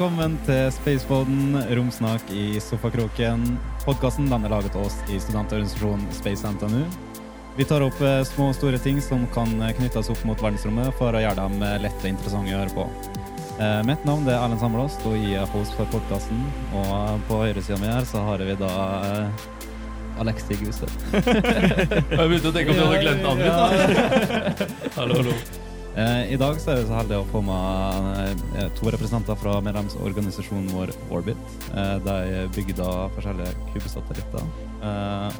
Velkommen til Spaceboden, romsnak i sofakroken. Podkasten er laget av oss i studentorganisasjonen Space NTNU. Vi tar opp eh, små og store ting som kan knyttes opp mot verdensrommet, for å gjøre dem eh, lette og interessante å høre på. Eh, mitt navn er Erlend Samlås, og jeg er host for podkasten. Og på høyresida mi her så har vi da Alex Alexi Guse. Jeg begynte å tenke om du hadde glemt navnet ditt, da. hallo, hallo. Eh, I dag så er vi så heldige å få med eh, to representanter fra medlemsorganisasjonen vår Orbit. Eh, De bygger da forskjellige kubesatellitter.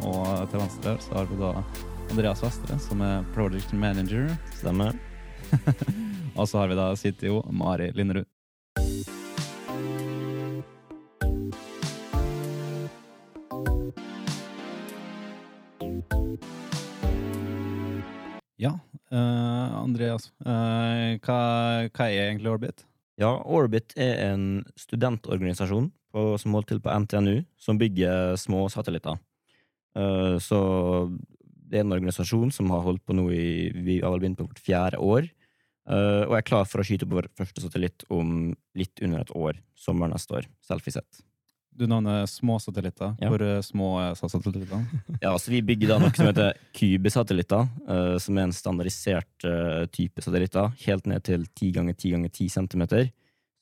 Og til venstre så har vi da Andreas Vestre, som er project manager. Stemmer. Og så har vi da CTO Mari Linderud. Ja, eh, Andreas. uh, hva, hva er egentlig Orbit? Ja, Orbit er en studentorganisasjon på, som holder til på NTNU, som bygger små satellitter. Uh, så det er en organisasjon som har holdt på nå i Vi har vel begynt på vårt fjerde år. og er klar for å skyte opp vår første satellitt om litt under et år. Sommer neste år. Selfiesett. Du nevner små satellitter. Ja. Hvor eh, små er satellittene? Ja, så Vi bygger da noe som heter kubesatellitter, uh, som er en standardisert uh, type satellitter, helt ned til 10 ganger 10 ganger 10 cm,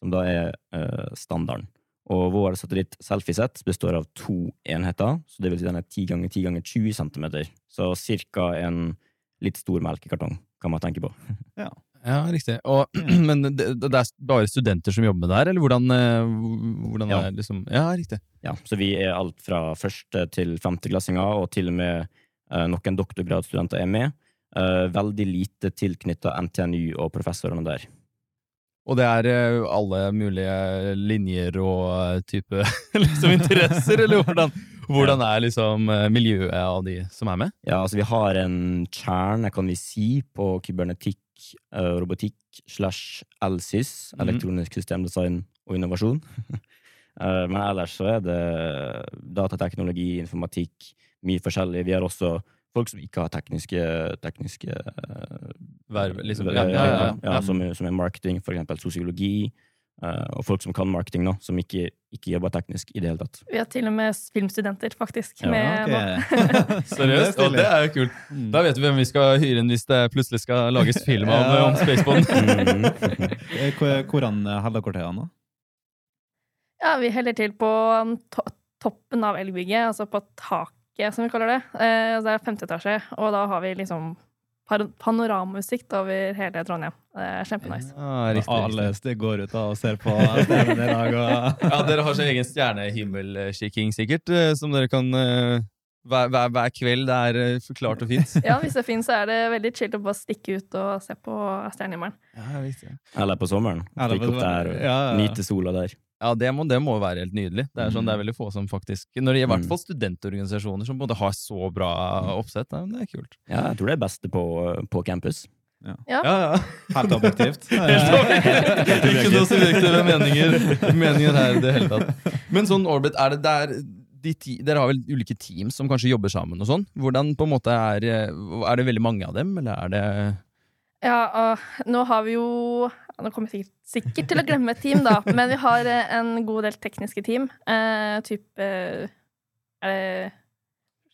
som da er uh, standarden. Og vår satellitt Selfiesett består av to enheter, så det vil si den er 10 ganger 10 ganger 20 cm. Så cirka en litt stor melkekartong, kan man tenke på. Ja, riktig. Og, men det, det er bare studenter som jobber her, eller hvordan, eh, hvordan Ja. er det liksom Ja, riktig. Ja, så vi er alt fra første til femteklassinger, og til og med uh, noen doktorgradsstudenter er med. Uh, veldig lite tilknytta NTNU og professorene der. Og det er eh, alle mulige linjer og eh, type liksom interesser, eller hvordan, hvordan er liksom eh, miljøet av de som er med? Ja, altså vi har en kjerne, kan vi si, på kybernetikk, eh, robotikk slash LSYS, Mhm. elektronisk systemdesign og innovasjon. Eh, Men ellers så er det datateknologi, informatikk, mye forskjellig. Vi har også folk som ikke har tekniske, tekniske eh, Verv, liksom. ja, ja, ja, ja. Som, som er marketing, for eksempel sosiologi. Eh, og folk som kan marketing, nå, som ikke, ikke jobber teknisk i det hele tatt. Vi har til og med filmstudenter, faktisk. Ja, med, Ok. Seriøst? Og det er jo kult. Mm. Da vet vi hvem vi skal hyre inn hvis det plutselig skal lages film om, Ja. om Spacebond. Mhm. Eh, hvor- Hvordan holder dere til, Anna? Ja, vi heller til på to toppen av elgbygget, altså på taket, som vi kaller det. Eh, det er femte etasje, og da har vi liksom panoramautsikt over hele Trondheim. Det er kjempenice. Ja, riktig, Alle riktig. går ut og ser på stjernene i dag. Og... Ja, dere har så egen stjernehimmelkikking, sikkert, eh, som dere kan eh, hver, hver, hver kveld. Det er forklart og fint. Ja, hvis det er fint, så er det veldig chill å bare stikke ut og se på stjernehimmelen. Ja, riktig. Eller på sommeren. Stikke opp der og Ja, ja. nyte sola der. Ja, det må, det må være helt nydelig. Det er sånn, Mm. det er veldig få som faktisk Når det er i hvert Mm. fall studentorganisasjoner som både har så bra oppsett. Ja, det er kult. Ja, jeg tror det er beste på, på campus. Ja. Ja, ja. Helt objektivt. Ikke noe subjektive meninger, meninger her i det hele tatt. Men sånn Orbit, er det der de ti, Dere har vel ulike teams som kanskje jobber sammen og sånn? Hvordan på en måte er Er det veldig mange av dem, eller er det Ja, og nå har vi jo Nå kommer jeg sikkert, sikkert til å glemme et team, da, men vi har eh, en god del tekniske team. Uh, type det,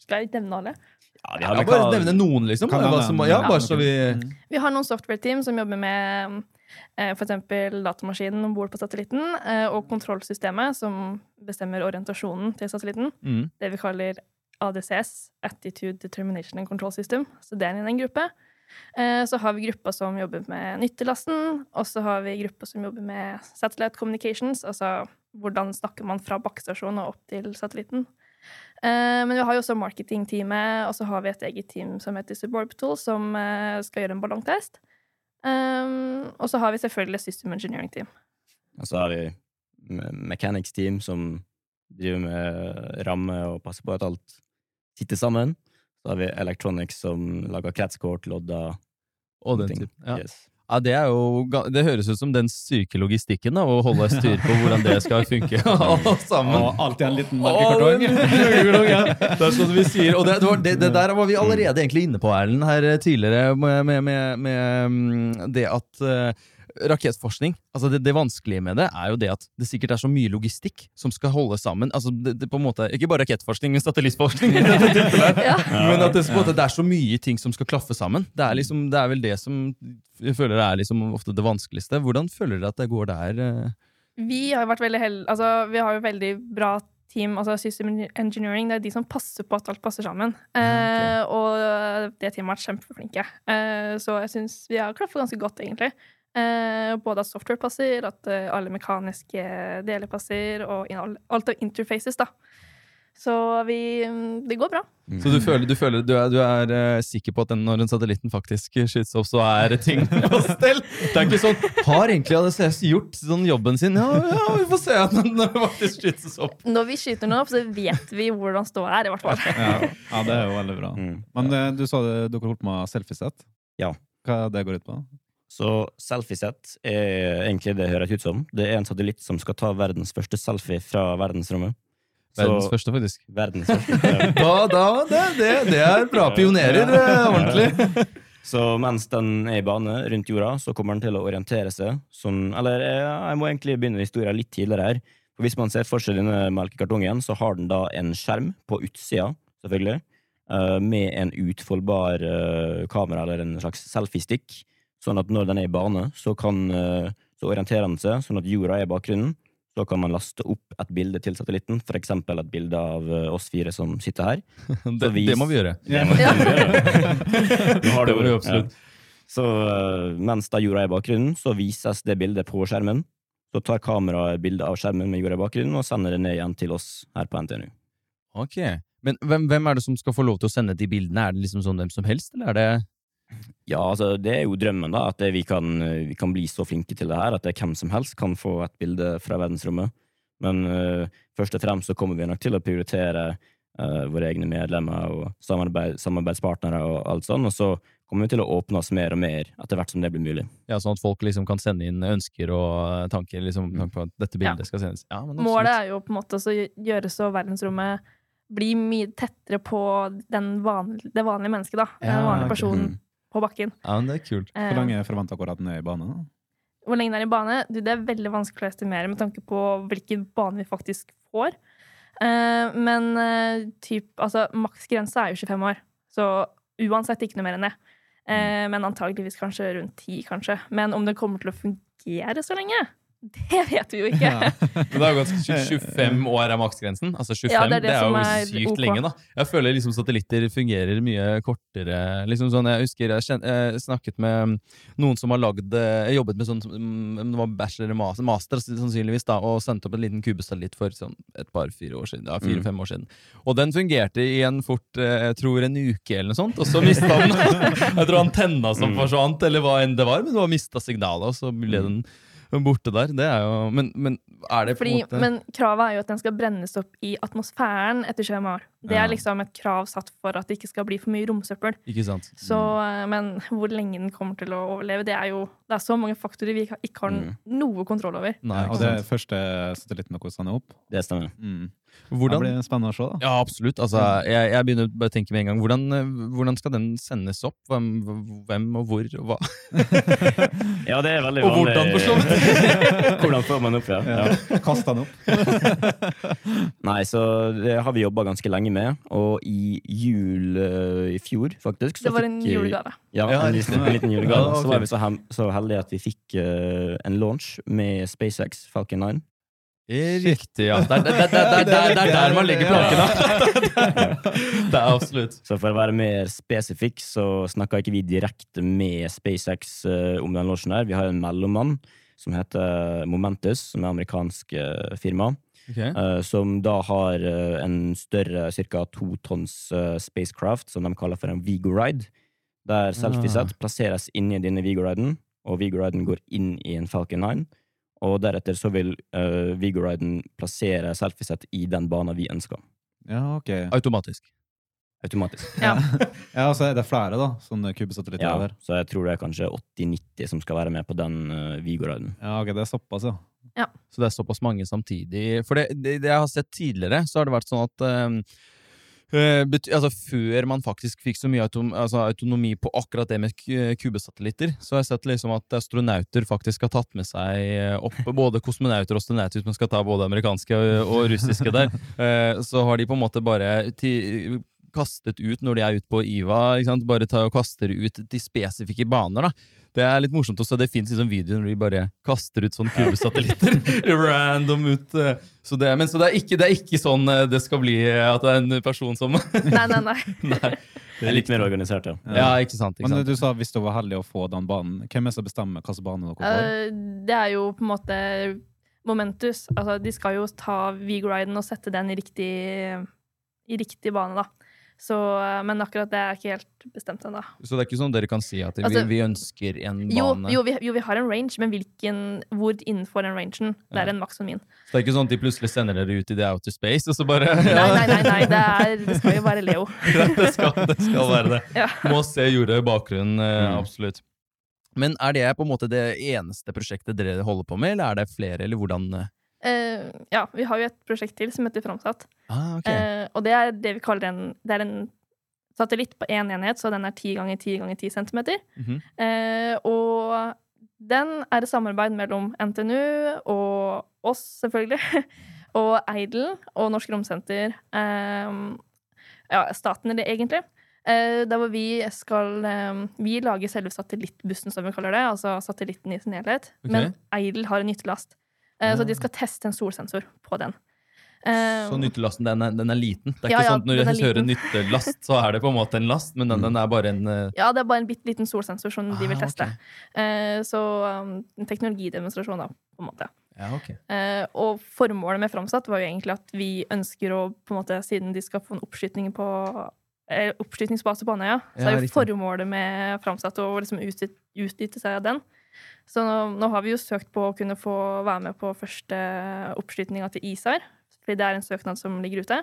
Skal jeg nevne alle? Ja, vi ja, Bare kan, nevne noen, liksom. Som, ja, ja, bare så vi Mm. Vi har noen software-team som jobber med uh, eksempel datamaskinen om bord på satellitten, uh, og kontrollsystemet som bestemmer orientasjonen til satellitten. mm. Det vi kaller ADCS, Attitude Determination and Control System. Så det er en gruppe. Eh, Så har vi gruppa som jobber med nyttelasten, og så har vi gruppa som jobber med satellite communications, altså hvordan snakker man fra bakkestasjonen og opp til satellitten. Eh, Men vi har jo også marketingteamet, og så har vi et eget team som heter Suborbital, som eh, skal gjøre en ballongtest. Og så har vi selvfølgelig System Engineering Team. Og så har vi me- mechanics team som driver med ramme og passer på at alt sitter sammen. Så har vi electronics som lager kretskort, lodder Og den ting. typen. Ja. Yes. Ja, det, er jo, det høres ut som den syke logistikken, da, å holde styr på hvordan det skal funke. Alt sammen. Og alltid en liten melkekartong. ja. Det er sånn vi sier. Og det, det, var, det, det der var vi allerede egentlig inne på, Erlend, her eh, tidligere, med, med, med, med mm, det at eh, rakettforskning altså det, det vanskelige med det er jo det at det sikkert er så mye logistikk som skal holde sammen. altså det, det på en måte, Ikke bare rakettforskning, men satellittforskning. Ja. Men at det, på en måte, det er så mye ting som skal klaffe sammen. Det er, liksom, det er vel det som jeg føler er liksom ofte det vanskeligste. Hvordan føler dere at det går der? eh? Vi har jo vært veldig held... Altså, vi har jo veldig bra team, altså System Engineering, det er de som passer på at alt passer sammen. Eh, og det teamet har vært kjempeflinke. Eh, så jeg syns vi har klaffet ganske godt, egentlig. Eh, både at software passer, at eh, alle mekaniske deler passer, og alt av interfaces, da. Så vi Det går bra. Så du føler, du, føler, du er, du er eh, sikker på at den, når den satellitten faktisk skytes opp, så er ting på stell? Det er ikke sånn Har egentlig ADCS gjort sånn jobben sin? Ja, ja, vi får se at den når den faktisk skytes opp. Når vi skyter den opp, så vet vi hvordan ståa er, i hvert fall. Ja, ja, det er jo veldig bra. Mm. Men eh, du sa det, dere holdt med selfiesett. Ja. Hva det går ut på? Så selfiesett er egentlig det høres ut som. Det er en satellitt som skal ta verdens første selfie fra verdensrommet. Verdens første, faktisk. Verdens første. ja. Da, da, det, det, det er bra pionerer, eh, ordentlig. Så mens den er i bane rundt jorda, så kommer den til å orientere seg sånn Eller eh, jeg må egentlig begynne historien litt tidligere her. For Hvis man ser for seg denne melkekartongen, så har den da en skjerm på utsida, selvfølgelig, eh, med en utfoldbar kamera eller en slags selfiestick. Sånn at når den er i bane, så, kan, eh, så orienterer den seg sånn at jorda er bakgrunnen. Så kan man laste opp et bilde til satellitten, f.eks. et bilde av eh, oss fire som sitter her. Det, vis... det må vi gjøre. Det må vi gjøre. Det må vi absolutt. Ja. Så eh, mens da jorda er i bakgrunnen, så vises det bildet på skjermen. Så tar kameraet bilde av skjermen med jorda i bakgrunnen og sender det ned igjen til oss her på NTNU. Ok. Men hvem, hvem er det som skal få lov til å sende de bildene? Er det liksom sånn hvem som helst, eller er det Ja, altså det er jo drømmen, da, at vi, kan, vi kan bli så flinke til det her at det hvem som helst kan få et bilde fra verdensrommet. Men uh, først og fremst så kommer vi nok til å prioritere uh, våre egne medlemmer og samarbeid, samarbeidspartnere og alt sånn, og så kommer vi til å åpne oss mer og mer etter hvert som det blir mulig. ja, sånn at folk liksom kan sende inn ønsker og eh, tanker liksom, på at dette bildet Ja. skal sendes? Ja, men Målet er jo på en måte å gjøre så verdensrommet blir mye tettere på den vanlige, det vanlige mennesket, da. Ja, den vanlige personen Mm. På bakken. Ja, men det er kult. Eh, Hvor lenge forventer dere at den er i bane? da? Hvor lenge den er i bane? Du, det er veldig vanskelig å estimere med tanke på hvilken bane vi faktisk får. Eh, men eh, typ, altså, maksgrensa er jo 25 år, så uansett ikke noe mer enn det. Eh, men antageligvis kanskje rundt 10, kanskje. Men om det kommer til å fungere så lenge, det vet vi jo ikke. Ja. Men det er jo ganske 25 år er maksgrensen. Altså 25, Ja, det er, det, det er jo er sykt OK. lenge, da. Jeg føler liksom satellitter fungerer mye kortere. Liksom sånn, Jeg husker jeg, kjen, jeg snakket med noen som har lagd Jeg jobbet med sånn mm, Det var bachelor master, master sannsynligvis, da, og sendte opp en liten kubesatellitt for sånn et par-fire år siden. Ja, fire-fem år siden. Og den fungerte i en fort, eh, jeg tror en uke eller noe sånt, og så mista den Jeg tror antenna som Mm. forsvant, eller hva enn det var, men det var mista signalet, og så ble den borte der. Det er jo Men, men er det på Fordi, en måte men kravet er jo at den skal brennes opp i atmosfæren etter 25 år. Det er liksom et krav satt for at det ikke skal bli for mye romsøppel. Ikke sant? Så, eh, men hvor lenge den kommer til å overleve, det er jo det er så mange faktorer vi ikke har Mm. noe kontroll over. Nei, og det er første satellitten deres sender opp? Det stemmer. Mm. Hvordan, Det blir spennende å se. da. ja, absolutt. Altså, jeg, jeg begynner bare å tenke med en gang. Hvordan, hvordan skal den sendes opp? Hvem, hvem og hvor og hva? Ja, det er veldig Og vanlig. hvordan, for så vidt. hvordan får man opp, ja. ja. Ja. Kast den opp. Nei, så det har vi jobba ganske lenge med, og i jul eh, i fjor, faktisk så Det var en fikk- julegave. Ja, Ja, en, liten, en liten julegave. Så var vi så, hem, så heldige at vi fikk uh, en launch med SpaceX Falcon 9. Riktig, ja. Det er, der, der, der, der er der man legger plankene. Det er absolutt. Så for å være mer spesifikk, så snakka ikke vi direkte med SpaceX eh, om den launchen her. Vi har en mellommann som heter Momentus, som er amerikansk eh, firma. uh, som da har uh, en større, ca. to tonns uh, spacecraft, som de kaller for en Vigoride. Der selfieset plasseres inni denne Vigoriden, og Vigoriden går inn i en Falcon 9. Og deretter så vil uh, Vigoriden plassere selfiesett i den banen vi ønsker. Ja, ok. Automatisk. Automatisk. Ja. Ja, så er det flere, da, sånne kubesatellitter Ja, der. så jeg tror det er kanskje 80-90 som skal være med på den uh, Vigoriden. Ja, ok, det er såpass, ja. Så det er såpass mange samtidig. For det, det, det jeg har sett tidligere, så har det vært sånn at eh, Eh, bety altså Før man faktisk fikk så mye autom altså autonomi på akkurat det med kubesatellitter, så har jeg sett liksom at astronauter faktisk har tatt med seg eh, opp både kosmonauter og astronauter, hvis man skal ta både amerikanske og, og russiske der, eh, så har de på en måte bare kastet ut når de er ute på IVA, bare ta og kaster ut de spesifikke baner. da. Det er litt morsomt også, det fins liksom videoer når de bare kaster ut sånne kubesatellitter random ut. eh, Så det, men så det er, ikke, det er ikke sånn eh, det skal bli eh, at det er en person som Nei, nei, nei. Nei. Det er litt mer organisert, ja. Ja, ikke sant. Ikke Men du sa hvis du var heldig å få den banen. Hvem er det som bestemmer hvilken bane dere får? Eh, det er jo på en måte Momentus. Altså, de skal jo ta Vigoriden og sette den i riktig, i riktig bane, da. Så, eh, men akkurat det er ikke helt bestemt ennå. Så det er ikke sånn dere kan si at vi, Altså, vi ønsker en bane? jo, vi, jo, vi har en range, men hvilken, hvor innenfor den rangen? Det Ja. er en maks og min. Så det er ikke sånn at de plutselig sender dere ut i the outer space, og så bare Nei, nei, nei, nei det, er, det skal jo være Leo. Det, skal, det skal være det. Ja. Må se jorda i bakgrunnen, eh, Mm. absolutt. Men er det på en måte det eneste prosjektet dere holder på med, eller er det flere, eller hvordan? Eh, ja, vi har jo et prosjekt til som heter Framsatt. Ah, okay. uh, og det er det vi kaller en Det er en satellitt på én en enhet, så den er 10 ganger 10 ganger 10 centimeter. Mm -hmm. uh, og den er et samarbeid mellom NTNU og oss, selvfølgelig, og Eidel og Norsk Romsenter. Ja, staten, eller egentlig. Eh, der hvor vi skal Vi lager selve satellittbussen, som vi kaller det. Altså satellitten i sin helhet. Okay. Men Eidel har en nyttelast. Eh, Så Ah. de skal teste en solsensor på den. Eh, Så nyttelasten, den er, den er liten? Det er Ja, ikke ja, sånn at når jeg hører liten. nyttelast, så er det på en måte en last, men den, den er bare en uh... Ja, det er bare en bitte liten solsensor som de vil Ah, teste. ok. Eh, så um, en teknologidemonstrasjon, da, på en måte. Ja, ok. Eh, og formålet med Framsatt var jo egentlig at vi ønsker å, på en måte, siden de skal få en oppskytning på oppskytningsbase på Andøya, så Ja, er jo riktig. formålet med Framsatt å liksom utnytte seg av den. Så nå, nå har vi jo søkt på å kunne få være med på første oppskytinga til ISAR, fordi det er en søknad som ligger ute.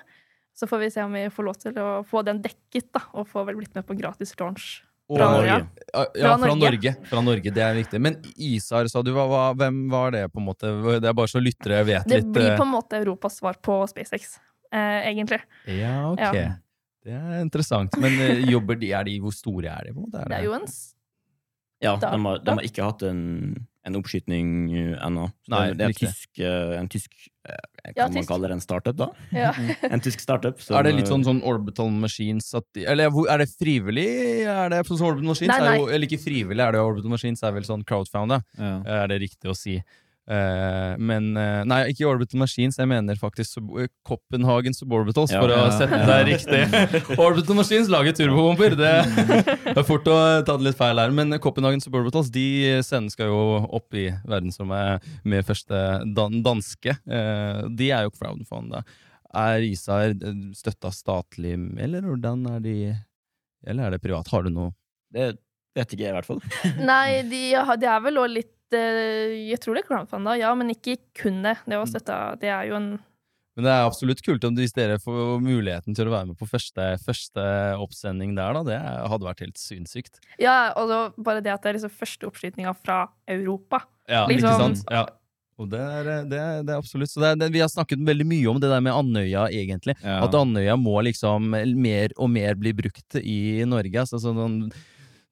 Så får vi se om vi får lov til å få den dekket, da, og få vel blitt med på gratis launch. Fra Norge. Norge. Ja, fra Norge. Norge. Fra Norge, Det er viktig. Men ISAR, sa du. Hva, hvem var det, på en måte? Det er bare så lyttere vet Det litt. blir eh, på en måte Europas svar på SpaceX, eh, egentlig. Ja, ok. Ja. Det er interessant. Men eh, jobber de, er de, hvor store er de? på en måte? Det er jo en Ja, Da- de har, de har ikke hatt en, en oppskyting uh, ennå. Nei, det, det er riktig. tysk, uh, en tysk uh, Kan Ja, man tysk. kalle det en startup, da? ja. En tysk startup. som, Er det litt sånn, sånn Orbital Machines at de, Eller er det frivillig? Er det sånn Orbital Machines? Nei, Er jo, eller ikke frivillig, er det Orbital Machines er vel sånn crowdfounda? Ja. Er det riktig å si? Eh, men uh, Nei, ikke Orbital Machines. Jeg mener faktisk sub eh, Copenhagen Suborbitals, Ja. for å sette ja. det riktig. Orbital Machines lager turbobomber. Det, det er fort å ta det litt feil her. Men Copenhagen Suborbitals de sendes skal jo opp i verdensrommet med første dan danske. Uh, de er jo crowdfunda. Er ISAR støtta statlig, eller hvordan er de Eller er det privat? Har du noe Det vet ikke jeg, i hvert fall. Nei, de, de er vel òg litt eh, Jeg tror det er crowdfunda, ja, men ikke kun det. Det var støtta Det er jo en Men det er absolutt kult om hvis dere får muligheten til å være med på første, første oppsending der, da. Det hadde vært helt sinnssykt. Ja, og da, bare det at det er liksom første oppskytinga fra Europa. Ja, Liksom- ikke sant? Ja. Og det er, det er, det er absolutt. Så det er, det, vi har snakket veldig mye om det der med Andøya, egentlig. Ja. At Andøya må liksom mer og mer bli brukt i Norge. Altså, sånn,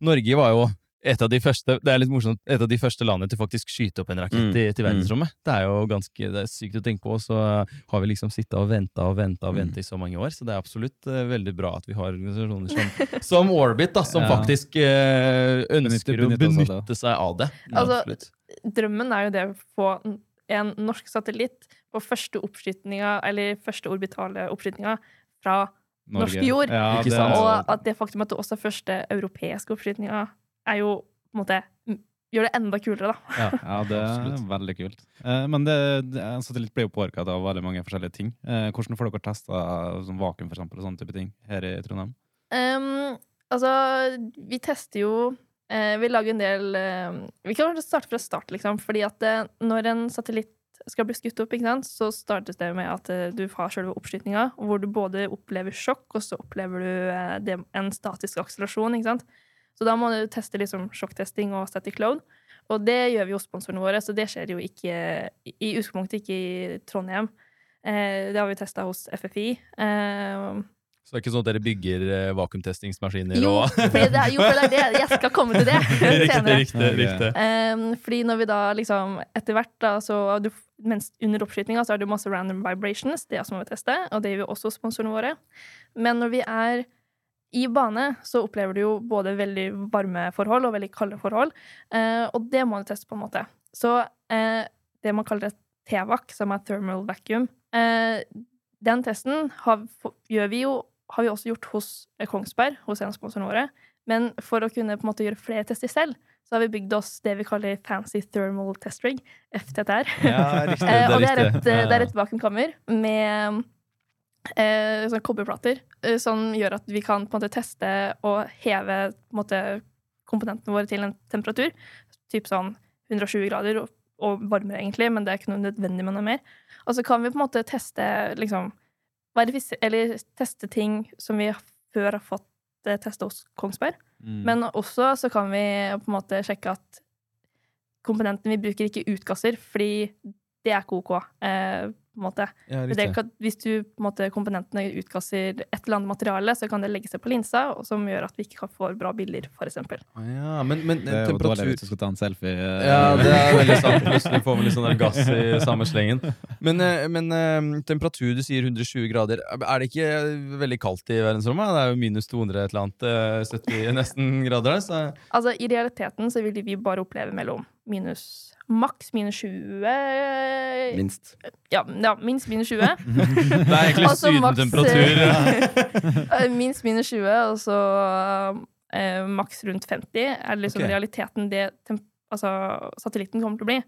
Norge var jo et av de første det er litt morsomt, et av de første landene til faktisk skyte opp en rakett Mm, i, til mm. verdensrommet. Det er jo ganske det er sykt å tenke på. Så har vi liksom sittet og venta og venta og Mm. venta i så mange år. Så det er absolutt uh, veldig bra at vi har organisasjoner som, som Orbit, da, som Ja. faktisk uh, ønsker å benytte seg av det. Altså, absolutt. Drømmen er jo det å få en norsk satellitt på første oppskytinga, eller første orbitale oppskytinga fra norsk jord. Ja, Ikke sant? Og at det faktum at det også er første europeiske oppskytinga, er jo på en måte Gjør det enda kulere, da. Ja, det er Absolutt. veldig kult. Eh, men det, det, satellitt blir jo påvirka av veldig mange forskjellige ting. Eh, hvordan får dere testa sånn vakuum for eksempel, og sånne type ting her i Trondheim? Um, altså, vi tester jo eh, Vi lager en del eh, Vi kan kanskje starte fra start, liksom. Fordi at eh, når en satellitt skal bli skutt opp, ikke sant, så startes det med at eh, du har selve oppskytinga, hvor du både opplever sjokk, og så opplever du eh, det, en statisk akselerasjon. ikke sant? Så da må du teste liksom sjokktesting og static load. Og det gjør vi hos sponsorene våre, så det skjer jo ikke i i utgangspunktet ikke i Trondheim. Eh, det har vi testa hos FFI. Eh, Så det er ikke sånn at dere bygger eh, vakuumtestingsmaskiner Jo, og fordi det er, jo, for det er det. Jeg skal komme til det senere. riktig. riktig, riktig. Um, fordi når vi da liksom etter hvert da, så du, mens Under oppskytinga så har du masse random vibrations, det er som må vi teste, og det gjør vi også sponsorene våre. Men når vi er i bane, så opplever du jo både veldig varme forhold og veldig kalde forhold, eh, og det må du teste på en måte. Så eh, det man kaller et TVAC, som er thermal vacuum, eh, den testen har, vi jo, har vi også gjort hos Kongsberg, hos en av sponsorene våre. Men for å kunne på en måte gjøre flere tester selv, så har vi bygd oss det vi kaller Fancy Thermal Test Rig, FTTR. Ja, riktig. Eh, og det er et, det er et vakuumkammer med eh, sånn kobberplater, eh, som gjør at vi kan på en måte teste og heve på en måte, komponentene våre til en temperatur. Typ sånn 120 grader og, og varmere, egentlig, men det er ikke noe nødvendig med noe mer. Og så kan vi på en måte teste liksom Eller teste ting som vi før har fått eh, teste hos Kongsberg. Mm. Men også så kan vi på en måte sjekke at komponentene vi bruker, ikke utgasser, fordi det er ikke OK. Eh, på en måte. Ja, Det kan, hvis du på en måte, komponentene utgasser et eller annet materiale, så kan det legge seg på linsa, og som gjør at vi ikke kan få bra bilder, f.eks. Å Ja, men, men det er jo dårlig temperatur hvis du skal ta en selfie. eh, Ja, det er veldig sant. Plutselig får vi litt sånn der gass i samme slengen. Men, eh, men eh, temperatur, du sier 120 grader. Er det ikke veldig kaldt i verdensrommet? Det er jo minus 200 et eller annet, eh, 70 nesten grader der. Så Altså, I realiteten så vil vi bare oppleve mellom minus Maks minus 20 Minst. Ja, ja minst minus 20. det er egentlig Og sydentemperatur. eh, minst minus 20, og så eh, maks rundt 50 er liksom okay. realiteten det altså, satellitten kommer til å bli.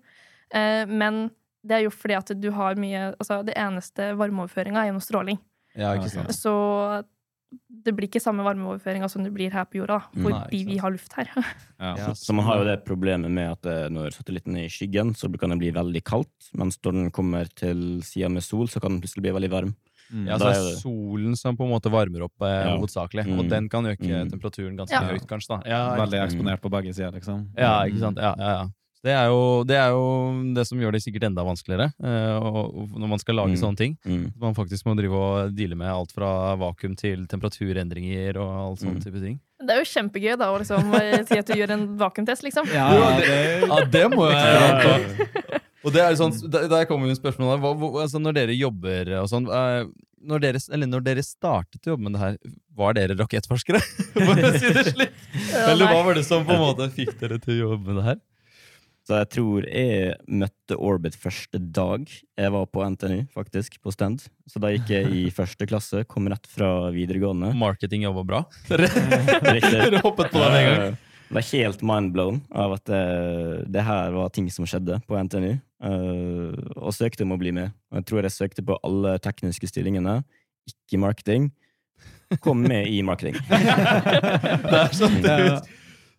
Eh, men det er jo fordi at du har mye Altså, det eneste varmeoverføringa er gjennom stråling. Ja, ikke sant. Så det blir ikke samme varmeoverføringa som det blir her på jorda, fordi ikke vi har luft her. Ja. Ja. Så man har jo det problemet med at eh, når satellitten er i skyggen, så kan det bli veldig kaldt, mens når den kommer til sida med sol, så kan den plutselig bli veldig varm. Mm. Ja, så det er solen som på en måte varmer opp eh, Ja. hovedsakelig. Mm. Og den kan øke Mm. temperaturen ganske Ja. høyt, kanskje. da ja, Veldig Mm. eksponert på begge sider, liksom. Ja, ikke sant. Ja, ja, ja. Det er, jo, det er jo det som gjør det sikkert enda vanskeligere uh, og, og når man skal lage Mm. sånne ting. Mm. Man faktisk må drive og deale med alt fra vakuum til temperaturendringer og all sånne Mm. type ting. Det er jo kjempegøy da å liksom, eh, si at du gjør en vakuumtest, liksom. Ja, det Ja, det må jeg ja. Og det er sånn, der der kommer jo spørsmålet hva, hva, altså Når dere jobber og sånn uh, når dere, eller når dere startet å jobbe med det her, var dere rakettforskere? For å si det slik. Eller hva var det som på en måte fikk dere til å jobbe med det her? Så jeg tror jeg møtte Orbit første dag jeg var på NTNU, faktisk, på stand. Så da gikk jeg i første klasse, kom rett fra videregående. Marketing jobba bra? Dere, hoppet på den en gang. Jeg ble helt mindblown av at det, det her var ting som skjedde på NTNU, eh, og søkte om å bli med. Og jeg tror jeg søkte på alle tekniske stillingene, ikke marketing. Kom med i marketing. Det er sånn det ut.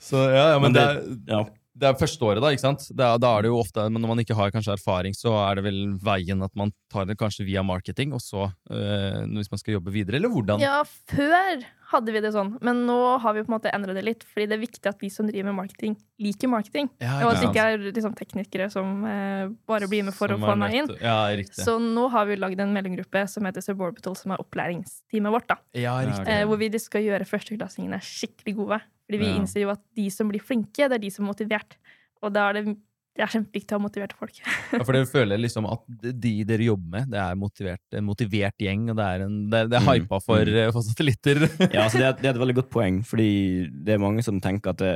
Så ja, ja, men Men det, det- er, Ja. Det er første året, da. ikke sant? Det er, da er det jo ofte, men Når man ikke har kanskje erfaring, så er det vel veien at man tar det kanskje via marketing, og så øh, hvis man skal jobbe videre, eller hvordan? Ja, før hadde vi det sånn, men nå har vi på en måte endret det litt, fordi det er viktig at vi som driver med marketing, liker marketing. Ja, Og at det ikke er liksom, teknikere som eh, bare blir med for Som å få meg inn. Ja. Så nå har vi lagd en mellomgruppe som heter Suborbital, som er opplæringsteamet vårt. da. ja. Eh, hvor vi skal gjøre førsteklassingene skikkelig gode. Fordi vi Ja. innser jo at de som blir flinke, det er de som er motivert. Og da er det, det er kjempeviktig å ha motiverte folk. Ja, for dere føler liksom at de dere jobber med, det er motivert, en motivert gjeng, og det er, en, det er, det er Mm, hypa for, mm. eh, for satellitter. Ja, altså det, er, det er et veldig godt poeng, fordi det er mange som tenker at det,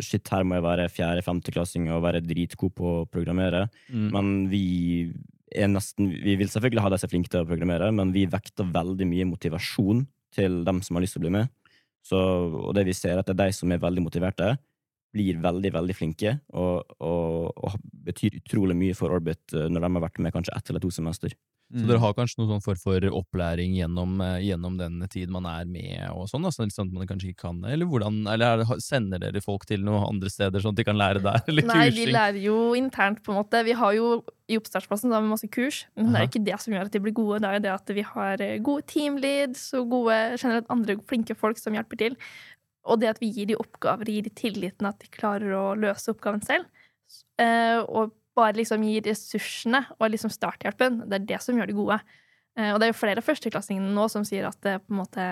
shit, her må jeg være fjerde-femteklassing og være dritgod på å programmere. Mm. Men vi er nesten Vi vil selvfølgelig ha de som er flinke til å programmere, men vi vekter veldig mye motivasjon til dem som har lyst til å bli med. Så, og det vi ser, er at det er de som er veldig motiverte, blir veldig, veldig flinke, og, og, og betyr utrolig mye for Orbit eh, når de har vært med kanskje ett eller to semester. Så dere har kanskje noen sånn form for opplæring gjennom, eh, gjennom den tid man er med, og sånn, altså, sånn at man kanskje ikke kan Eller hvordan, eller er det, sender dere folk til noen andre steder, sånn at de kan lære der? Eller Nei, vi kursing? lærer jo internt, på en måte. Vi har jo I oppstartsplassen da har masse kurs, men det er ikke det som gjør at de blir gode. Det er jo det at vi har eh, gode teamleads og gode generelt andre flinke folk som hjelper til. Og det at vi gir de oppgaver, gir de tilliten at de klarer å løse oppgaven selv. Eh, og bare liksom gir ressursene og liksom starthjelpen. Det er det som gjør de gode. Eh, og det er jo flere førsteklassinger nå som sier at det på en måte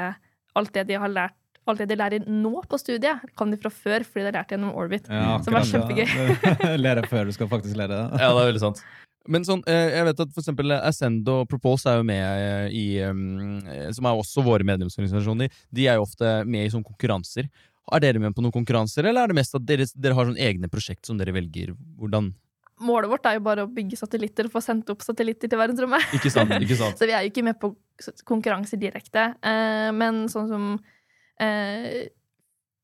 alt det de har lært alt det de lærer nå på studiet, kan de fra før fordi de har lært gjennom Orbit. Ja, Som er kjempegøy. Lære før du skal faktisk lære det. Ja, det er veldig sant. Men sånn, eh, jeg vet at for eksempel Ascendo og Propose er jo med eh, i um, Som er også våre medlemsorganisasjoner. De er jo ofte med i sånne konkurranser. Er dere med på noen konkurranser, eller er det mest at dere, dere har sånne egne prosjekt som dere velger? Hvordan? Målet vårt er jo bare å bygge satellitter og få sendt opp satellitter til verdensrommet. Ikke sant? ikke sant? Så vi er jo ikke med på konkurranser direkte. Eh, men sånn som eh,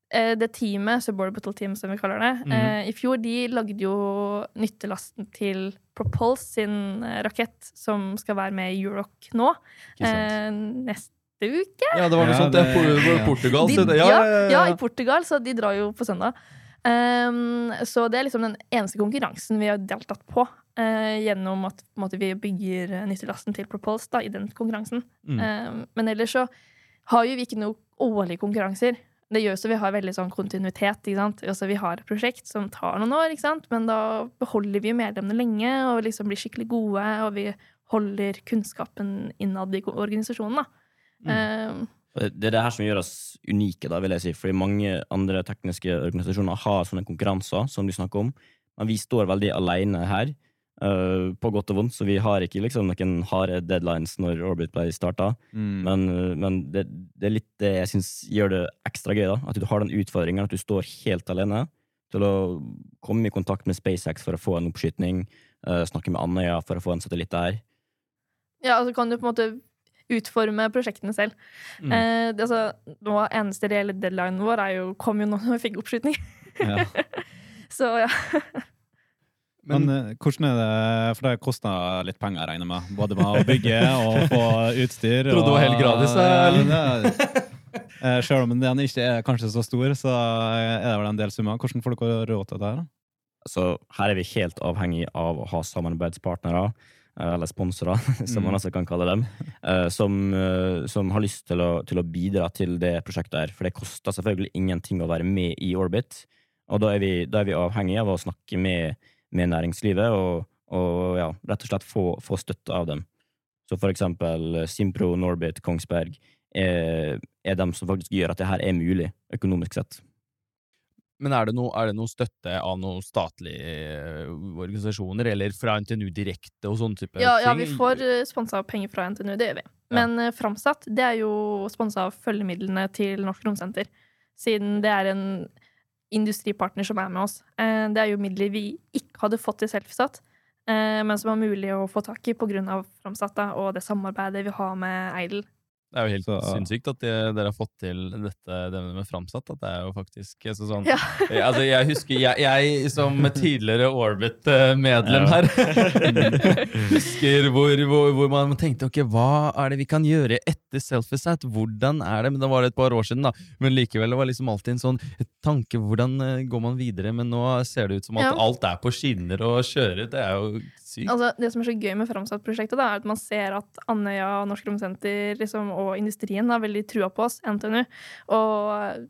eh, det teamet, Suborbital Team som vi kaller det, mm -hmm. i fjor de lagde jo nyttelasten til Propulse sin eh, rakett, som skal være med i Euroc nå. Eh, neste uke. Ja, det var noe Ja, sånt. Det, det- Por- Portugal. De, ja, ja, ja, ja, ja. i Portugal, så de drar jo på søndag. Um, så det er liksom den eneste konkurransen vi har deltatt på. Uh, gjennom at måte, vi bygger nyttelasten til Propulse da, i den konkurransen. Mm. Um, men ellers så har jo vi ikke noen årlige konkurranser. Det gjør så vi har veldig sånn kontinuitet. Ikke sant? Altså, vi har et prosjekt som tar noen år, ikke sant? men da beholder vi medlemmene lenge og liksom blir skikkelig gode, og vi holder kunnskapen innad i organisasjonen. Da. Um, Det er det her som gjør oss unike, da, vil jeg si. Fordi mange andre tekniske organisasjoner har sånne konkurranser som du snakker om, men vi står veldig alene her, uh, på godt og vondt, så vi har ikke liksom noen harde deadlines når Orbit ble starta. Mm. Men, eh, men det, det er litt det jeg syns gjør det ekstra gøy, da. At du har den utfordringen at du står helt alene til å komme i kontakt med SpaceX for å få en oppskytning, uh, snakke med Andøya for å få en satellitt der. Ja, altså kan du på en måte utforme prosjektene selv. Mm. Eh, det, altså, nå Eneste reelle deadline vår er jo, kom jo nå når vi fikk oppskyting. Ja. Så ja. Men Men hvordan er det, for det kosta litt penger, regner jeg med. Både med å bygge og få utstyr. Trodde det var helt gratis, eller? Sjøl om den ikke er kanskje så stor, så er det vel en del summer. Hvordan får dere råd til det? her? Så her er vi helt avhengig av å ha samarbeidspartnere, eh, eller sponsorer, som Mm. man også kan kalle dem, eh, som, eh, som har lyst til å, til å bidra til det prosjektet her. For det koster selvfølgelig ingenting å være med i Orbit. Og da er vi, da er vi avhengig av å snakke med, med næringslivet og, og ja, rett og slett få, få støtte av dem. Så for eksempel eh, Simpro, Norbit, Kongsberg er, er dem som faktisk gjør at det her er mulig, økonomisk sett. Men er det, noe, er det noe støtte av noen statlige eh, organisasjoner, eller fra NTNU direkte og sånne type Ja, ja, vi får uh, sponsa penger fra NTNU, det gjør vi. Men ja. Framsatt det er jo sponsa av følgemidlene til Norsk Romsenter. Siden det er en industripartner som er med oss. Eh, det er jo midler vi ikke hadde fått til Selfsat, eh, men som var mulig å få tak i pga. Framsatt og det samarbeidet vi har med Eidel. Det er jo helt Så- sinnssykt at dere har fått til dette det med framsatt. At det er jo faktisk så sånn Ja. Eh, Altså, jeg husker jeg, jeg som tidligere Orbit-medlem her husker hvor, hvor, hvor man tenkte ok, hva er det vi kan gjøre etter Selfiesat? Hvordan er det? Men Da var det et par år siden, da. Men likevel det var liksom alltid en sånn tanke hvordan eh, går man videre? Men nå ser det ut som at Ja. alt er på skinner og kjører. Det er jo sykt. Altså, det som er så gøy med Framsatt-prosjektet, er at man ser at Andøya, Norsk Romsenter liksom, og industrien har veldig trua på oss, NTNU. Og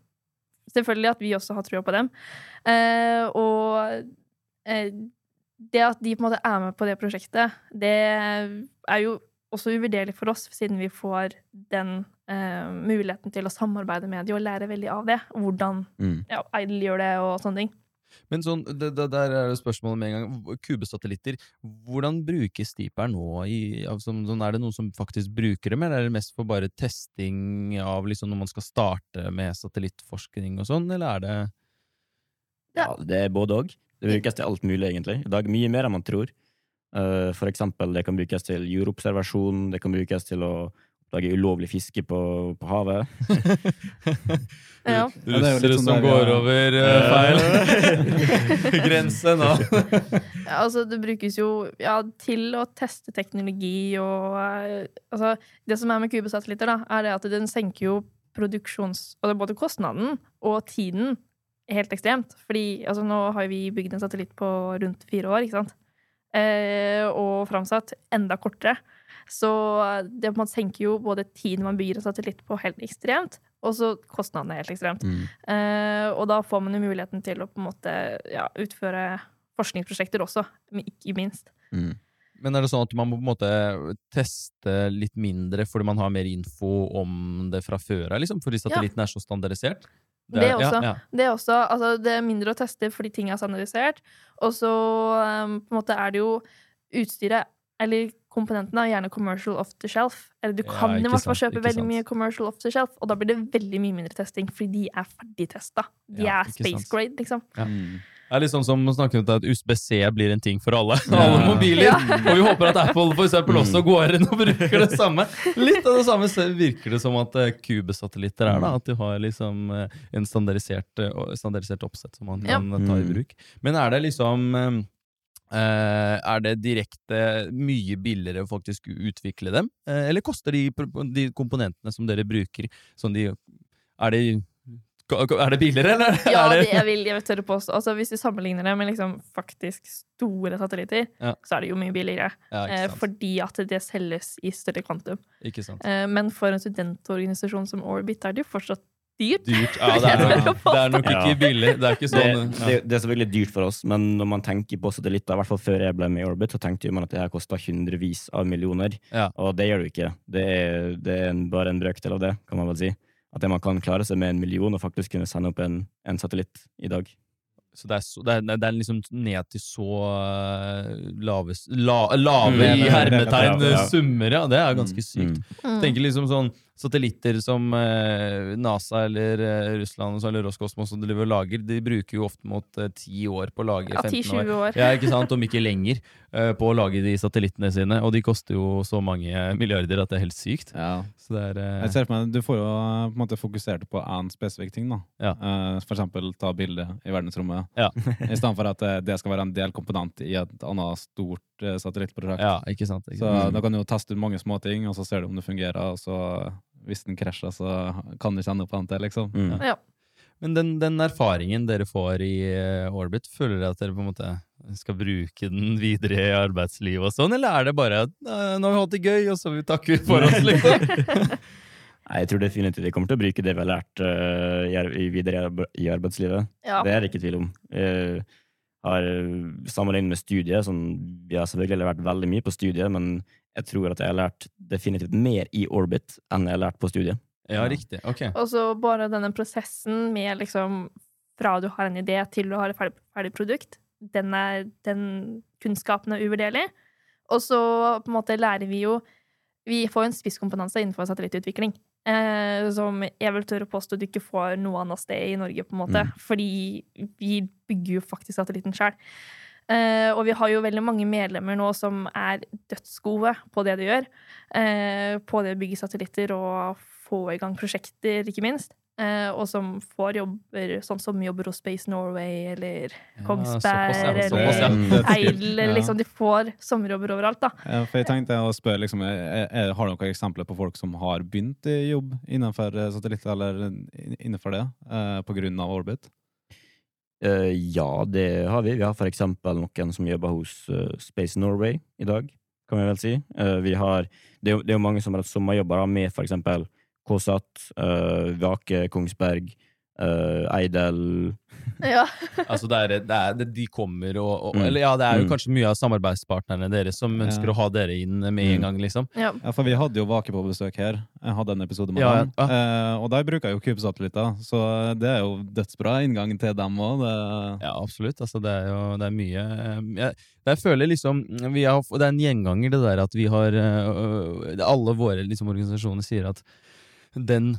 selvfølgelig at vi også har trua på dem. Eh, og eh, det at de på en måte er med på det prosjektet, det er jo også uvurderlig for oss, siden vi får den eh, muligheten til å samarbeide med dem og lære veldig av det. Hvordan Mm. ja, Eidel gjør det, og sånne ting. Men sånn, det, det, der er det spørsmålet med en gang. Kubesatellitter, hvordan brukes de per nå? I, av sånn, er det noen som faktisk bruker dem, eller er det mest for bare testing av liksom når man skal starte med satellittforskning og sånn, eller er det Ja. Ja, det er både òg. Det brukes til alt mulig, egentlig. I dag mye mer enn man tror. Uh, for eksempel, det kan brukes til jordobservasjon, det kan brukes til å oppdage ulovlig fiske på, på havet. Ja. Er russere sånn som der, går ja. over uh, feil grense nå? Ja, altså, det brukes jo ja, til å teste teknologi og uh, altså, Det som er med kubesatellitter, da, er det at den senker jo produksjons... Altså både kostnaden og tiden helt ekstremt. Fordi altså, nå har vi bygd en satellitt på rundt fire år, ikke sant? Eh, og framsatt enda kortere. Så det måte senker jo både tiden man bygger en satellitt på, helt ekstremt, og så kostnadene helt ekstremt. Eh, og da får man jo muligheten til å på en måte ja, utføre forskningsprosjekter også, ikke minst. Mm. Men er det sånn at man må på en måte teste litt mindre fordi man har mer info om det fra før av, liksom? Fordi satellitten er så standardisert? Det, er, også. Ja, ja. Det, er også altså, det er mindre å teste fordi ting er standardisert. Og så um, på en måte er det jo utstyret eller komponentene er gjerne commercial off the shelf. Eller du kan i hvert fall kjøpe veldig sant. mye commercial off the shelf, og da blir det veldig mye mindre testing, fordi de er ferdigtesta. De ja, er space sant. grade, liksom. Ja. Mm. Det er litt sånn som snakker om at USB-C blir en ting for alle. Ja. alle mobiler. Ja. Og vi håper at Apple for eksempel, også mm. går inn og bruker det samme. Litt av det samme virker det som at kubesatellitter eh, er. da, At de har liksom eh, en standardisert, eh, standardisert oppsett som man kan ta i mm. bruk. Men er det liksom er det direkte mye billigere å faktisk utvikle dem, uh, eller koster de, de, komponentene som dere bruker, sånn de, er, det, er det billigere, eller? Ja, det, jeg vil jeg tørre påstå. Altså, hvis du sammenligner det med liksom, faktisk store satellitter, ja. så er det jo mye billigere. Ja, uh, fordi at det selges i større kvantum. men for en studentorganisasjon som Orbit er det jo fortsatt dyrt. dyrt. Ja, det er, det er nok ikke billig. Det er ikke sånn det, det, det, er selvfølgelig dyrt for oss, men når man tenker på satellitter, i hvert fall før jeg ble med i Orbit, så tenkte man at det her kosta hundrevis av millioner. Ja. Og det gjør det jo ikke. Det er, det er en, bare en brøkdel av det, kan man vel si. At man kan klare seg med en million og faktisk kunne sende opp en, en satellitt i dag. Så det er, så, det, er, det er, liksom ned til så uh, lave, la, lave mm. i hermetegn summer, ja. Det er ganske mm. sykt. Mm. Tenker liksom sånn satellitter som eh, NASA eller eh, Russland eller Roskosmos og lager, de bruker jo ofte mot eh, ti år på å lage. Ja, 15 år. år. Ja, ikke sant? Om ikke lenger. Eh, på å lage de satellittene sine. Og de koster jo så mange milliarder at det er helt sykt. Ja. Er, eh, Jeg ser for meg, Du får jo på en måte fokusert på én spesifikk ting. da. Ja. for eksempel ta bilde i verdensrommet. Ja. I stedet for at det skal være en del komponent i et annet stort satellittprosjekt. Ja, ikke sant. Ikke sant. Så Da kan du jo teste ut mange småting, og så ser du om det fungerer. og så hvis den krasjer, så kan du kjenne på annet til, liksom. Mm. Ja. Men den, den, erfaringen dere får i uh, Orbit, føler dere at dere på en måte skal bruke den videre i arbeidslivet og sånn, eller er det bare at uh, nå har vi hatt det gøy, og så takker vi for oss, liksom? Nei, Jeg tror definitivt vi kommer til å bruke det vi har lært uh, i, videre i arbeidslivet. Ja. Det er det ikke tvil om. Jeg har Sammenlignet med studiet, sånn, vi har selvfølgelig vært veldig mye på studiet, men jeg tror at jeg har lært definitivt mer i Orbit enn jeg har lært på studiet. Ja, riktig. Ok. Og så bare denne prosessen med liksom fra du har en idé til du har et ferdig, ferdig produkt, den, er, den kunnskapen er uvurderlig. Og så på en måte lærer vi jo Vi får en spisskompetanse innenfor satellittutvikling. Eh, som jeg vil tørre å påstå du ikke får noe annet sted i Norge, på en måte. Mm. Fordi vi bygger jo faktisk satellitten sjøl. Uh, og vi har jo veldig mange medlemmer nå som er dødsgode på det de gjør. Uh, på det å bygge satellitter og få i gang prosjekter, ikke minst. Uh, og som får jobber sånn som jobber hos Space Norway eller ja, Kongsberg såpass, eller ja. Eidel. Liksom, de får sommerjobber overalt, da. Ja, for jeg tenkte å spørre, liksom, er, er, Har du noen eksempler på folk som har begynt i jobb innenfor satellitter, eller innenfor det, på grunn av Orbit? Uh, ja, det har vi. Vi har for eksempel noen som jobber hos uh, Space Norway i dag, kan vi vel si. Uh, vi har, det er jo mange som har hatt sommerjobber med for eksempel KSAT, Vake, Kongsberg, Eidel ja. altså det er, det er, de kommer og, og mm. Eller ja, det er jo mm. kanskje mye av samarbeidspartnerne deres som ønsker ja. å ha dere inn med en mm. gang, liksom. Ja. ja. for vi hadde jo Vake på besøk her. Jeg hadde en episode med dem. Eh, og der bruker jo kubesatellitter, så det er jo dødsbra inngang til dem òg. Ja, absolutt. Altså, det er jo det er mye eh, jeg, jeg føler liksom har, Det er en gjenganger, det der at vi har øh, Alle våre liksom, organisasjoner sier at den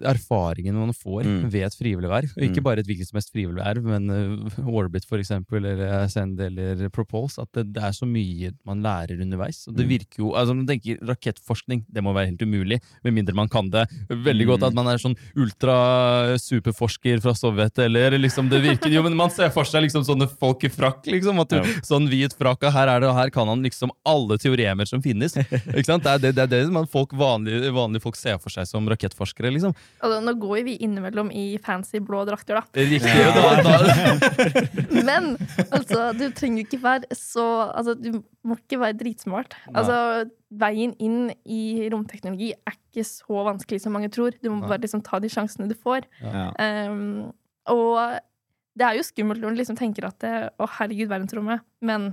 erfaringen man får mm. ved et frivillig verv. Og ikke mm. bare et hvilket som helst frivillig verv, men uh, Orbit for eksempel, eller Ascend eller Propulse. At det, det, er så mye man lærer underveis. Og det mm. virker jo, altså man tenker Rakettforskning det må være helt umulig, med mindre man kan det veldig godt. At man er sånn ultra-superforsker fra Sovjet, eller liksom det virker Jo, men man ser for seg liksom sånne folk i frakk, liksom. At du, ja. Sånn hvit frakk, her er det, og her kan han liksom alle teoremer som finnes. Ikke sant? Det er det, det, er det man folk vanlige, vanlige folk ser for seg som rakettforskere, liksom. Altså, nå går vi innimellom i fancy blå drakter, da. Riktig, ja. da, da. Men altså, du trenger ikke være så Altså, du må ikke være dritsmart. Altså, veien inn i romteknologi er ikke så vanskelig som mange tror. Du må bare liksom ta de sjansene du får. Ja. Um, og det er jo skummelt når du liksom tenker at det, Å, herregud, verdensrommet. Men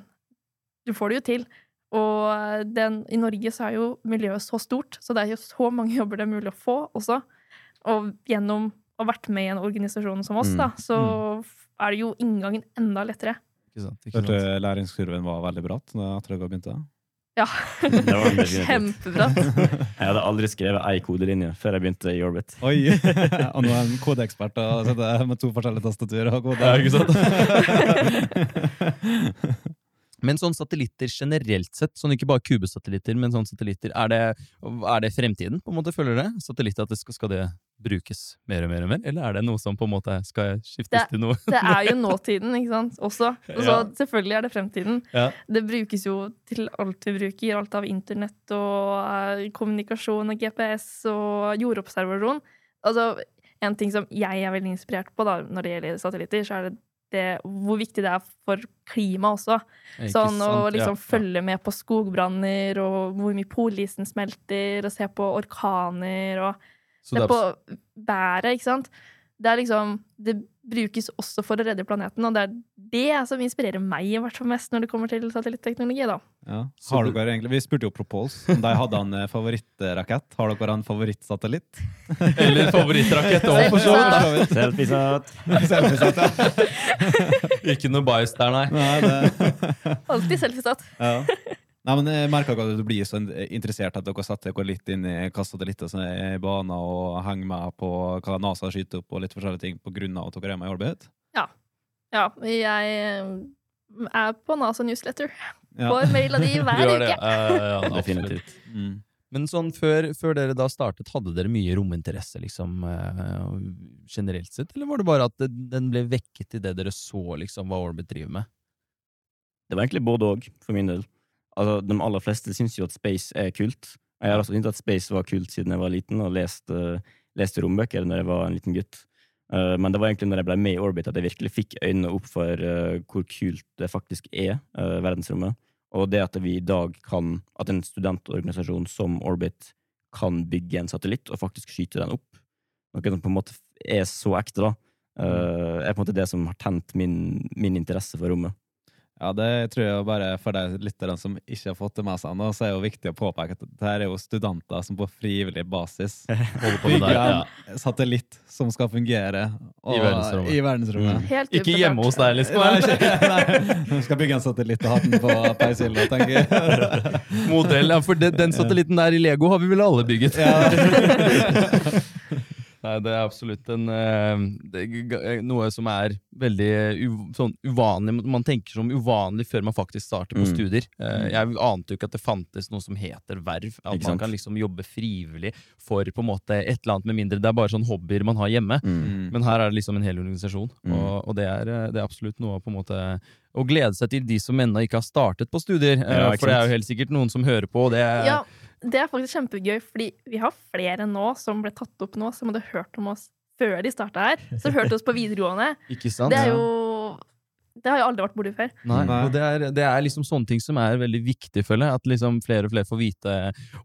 du får det jo til. Og den, i Norge så er jo miljøet så stort, så det er jo så mange jobber det er mulig å få også. Og gjennom å ha vært med i en organisasjon som oss, Mm. da, så er det jo inngangen enda lettere. Ikke sant, ikke sant. Hørte læringskurven var veldig bratt da dere begynte? Ja. Det var. Kjempebra. Jeg hadde aldri skrevet ei kodelinje før jeg begynte i Orbit. Oi! Og nå er en kodeekspert og sitter med to forskjellige tastaturer og koder. Ja, ikke sant? Men sånn satellitter generelt sett, sånn ikke bare kubesatellitter, men sånn satellitter, er det, er det fremtiden, på en måte, føler dere? Satellitter, at det skal, skal det brukes mer og mer og mer, eller er det noe som på en måte skal skiftes Det- til noe? Det er jo nåtiden, ikke sant, også. Og så Ja. selvfølgelig er det fremtiden. Ja. Det brukes jo til alt vi bruker. Alt av internett og eh, kommunikasjon og GPS og jordobservasjon. Altså, en ting som jeg er veldig inspirert på da, når det gjelder satellitter, så er det, det hvor viktig det er for klimaet også. Sånn å liksom Ja. følge med på skogbranner og hvor mye polisen smelter, og se på orkaner og Se på været, ikke sant. Det er liksom Det brukes også for å redde planeten, og det er det som inspirerer meg i hvert fall mest når det kommer til satellitteknologi, da. Ja. Har dere egentlig, Vi spurte jo Propols om de hadde en eh, favorittrakett. Har dere en favorittsatellitt? Eller favorittrakett òg, for så vidt. Selfiesat. Selfiesat, ja. Ikke noe bias der, nei. Nei, det, Alltid selfiesat. ja. Nei, men Jeg ikke at du blir så interessert at dere setter dere litt inn i kastet som er i bana, og henger med på hva NASA skyter opp og litt forskjellige ting på grunn av at dere er med i orbit. Ja, jeg eh, er på NASA Newsletter. Ja. Får mail av de hver uke. Ja, ja, ja. Definitivt. Mm. Men sånn før, før dere da startet, hadde dere mye rominteresse liksom, eh, generelt sett, eller var det bare at den ble vekket i det dere så liksom hva Orbit driver med? Det var egentlig både òg, for min del. Altså, De aller fleste syns jo at space er kult. Jeg har også syntes at space var kult siden jeg var liten, og leste, leste rombøker når jeg var en liten gutt. Eh, men det var egentlig når jeg ble med i Orbit at jeg virkelig fikk øynene opp for eh, hvor kult det faktisk er, eh, verdensrommet. Og det at vi i dag kan, at en studentorganisasjon som Orbit kan bygge en satellitt og faktisk skyte den opp, noe som på en måte er så ekte, da, er på en måte det som har tent min, min interesse for rommet. Ja, det tror jeg bare for de lytterne som ikke har fått det med seg nå, så er det jo viktig å påpeke at det her er jo studenter som på frivillig basis bygger ja. en satellitt som skal fungere og, I verdensrommet. I verdensrommet. Mm. Helt Ikke hjemme hos deg, liksom. Nei, ikke, nei. Skal bygge en satellitt og ha den på peishylla, tenker jeg. Modell, ja, for den satellitten der i Lego har vi vel alle bygget. Nei, det er absolutt en, eh, det, er noe som er veldig u, sånn uvanlig. Man tenker som uvanlig før man faktisk starter på Mm. studier. Eh, Jeg ante jo ikke at det fantes noe som heter verv. At Ikke man sant? kan liksom jobbe frivillig for på en måte et eller annet, med mindre det er bare sånn hobbyer man har hjemme. Mm. Men her er det liksom en hel organisasjon, Mm. og, og det, er, eh, det er absolutt noe på en måte å glede seg til de som ennå ikke har startet på studier. eh, Ja, for det er jo helt sikkert noen som hører på, og det er Ja, det er faktisk kjempegøy, fordi vi har flere nå som ble tatt opp nå, som hadde hørt om oss før de starta her. Som hørte oss på videregående. Ikke sant? Det er jo Det har jeg aldri vært borti før. Nei, Nei. og det er, det er liksom sånne ting som er veldig viktig, føler jeg. At liksom flere og flere får vite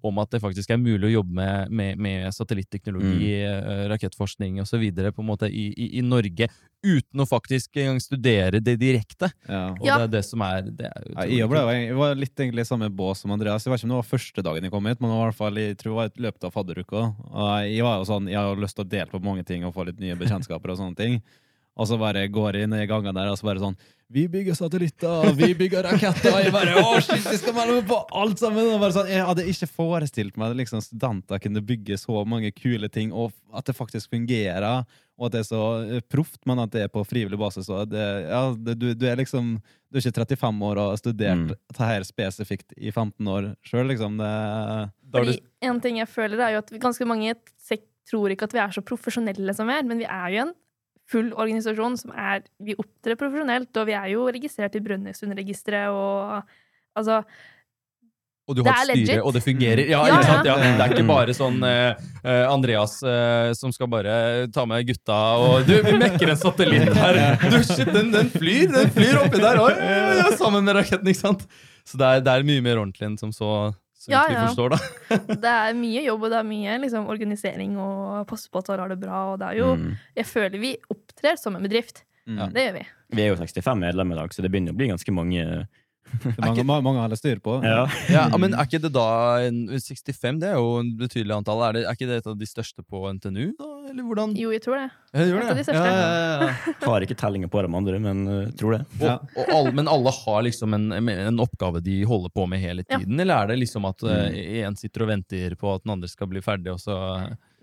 om at det faktisk er mulig å jobbe med, med, med satellitteknologi, mm. rakettforskning osv. på en måte i, i, i Norge, uten å faktisk engang studere det direkte. Ja. Og Ja. det er det som er det er Ja, jeg, ble jeg var litt egentlig i samme bås som Andreas. Jeg vet ikke om det var første dagen jeg kom hit, men det var i hvert fall, jeg tror det var i løpet av fadderuka. Og jeg var jo sånn, jeg har lyst til å dele på mange ting og få litt nye bekjentskaper og sånne ting. Og så bare går jeg inn i gangen der og så bare sånn Vi bygger satellitter, vi bygger raketter! Og jeg bare Å, shit, vi skal melde meg på alt sammen! Og bare sånn, jeg hadde ikke forestilt meg at liksom, studenter kunne bygge så mange kule ting, og at det faktisk fungerer, og at det er så eh, proft, men at det er på frivillig basis. Og det, ja, det, du, du er liksom Du er ikke 35 år og har studert Mm. dette spesifikt i 15 år sjøl, liksom. Det, Fordi en ting jeg føler, er jo at ganske mange tror ikke at vi er så profesjonelle som vi er, men vi er jo en full organisasjon som er Vi opptrer profesjonelt, og vi er jo registrert i Brønnøysundregisteret og Altså Og du har er et styre, og det fungerer. Ja, Ja, sant? Ja. ja. Det er ikke bare sånn eh, Andreas uh, som skal bare ta med gutta og Du, vi mekker en satellitt her! Du, shit, den, den flyr! Den flyr oppi der! Ja, sammen med raketten, ikke sant? Så det er, det er mye mer ordentlig enn som så, så Ja, ja. forstår, da. Det er mye jobb, og det er mye liksom, organisering og passe på at alle har det bra, og det er jo Mm. Jeg føler vi opptrer som en bedrift. mm. Det gjør vi. Vi er jo 65 medlemmer i dag, så det begynner å bli ganske mange, Det er mange, mange har styr på. Ja. Ja, men er ikke det da en, 65? Det er jo en betydelig antall. Er, det, er ikke det et av de største på NTNU? da? Eller hvordan? Jo, jeg tror det. Det et av det. de største. Ja, ja, ja. Har ikke tellinga på de andre, men uh, tror det. Ja. Og, og alle, men alle har liksom en, en oppgave de holder på med hele Ja. tiden? Eller er det liksom at én uh, sitter og venter på at den andre skal bli ferdig, og så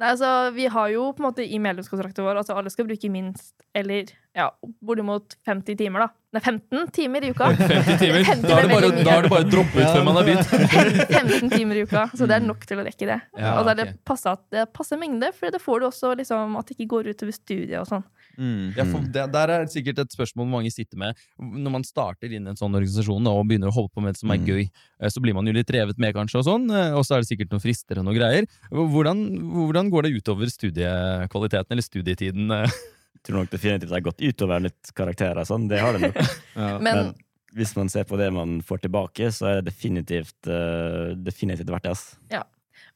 Nei, altså, vi har jo på en måte i medlemskontrakten vår altså alle skal bruke minst eller ja, bortimot 50 timer, da. Nei, 15 timer i uka. 50 timer? 50 Da er det bare, da er det bare å droppe ut før man har begynt. 15 timer i uka, så det er nok til å rekke det. Ja, og da er det passe, passer mengde, for det får du også liksom at det ikke går utover studiet og sånn. Mm. Ja, for det, der er sikkert et spørsmål mange sitter med. Når man starter inn i en sånn organisasjon og begynner å holde på med det som er Mm. gøy, eh, så blir man jo litt revet med, kanskje, og sånn, eh, og så er det sikkert noen frister og noen greier. Hvordan, hvordan går det utover studiekvaliteten eller studietiden? Tror nok definitivt det har gått utover litt karakterer. Sånn. Det har det nok. Ja. Men, Men hvis man ser på det man får tilbake, så er det definitivt, uh, definitivt verdt det. ass.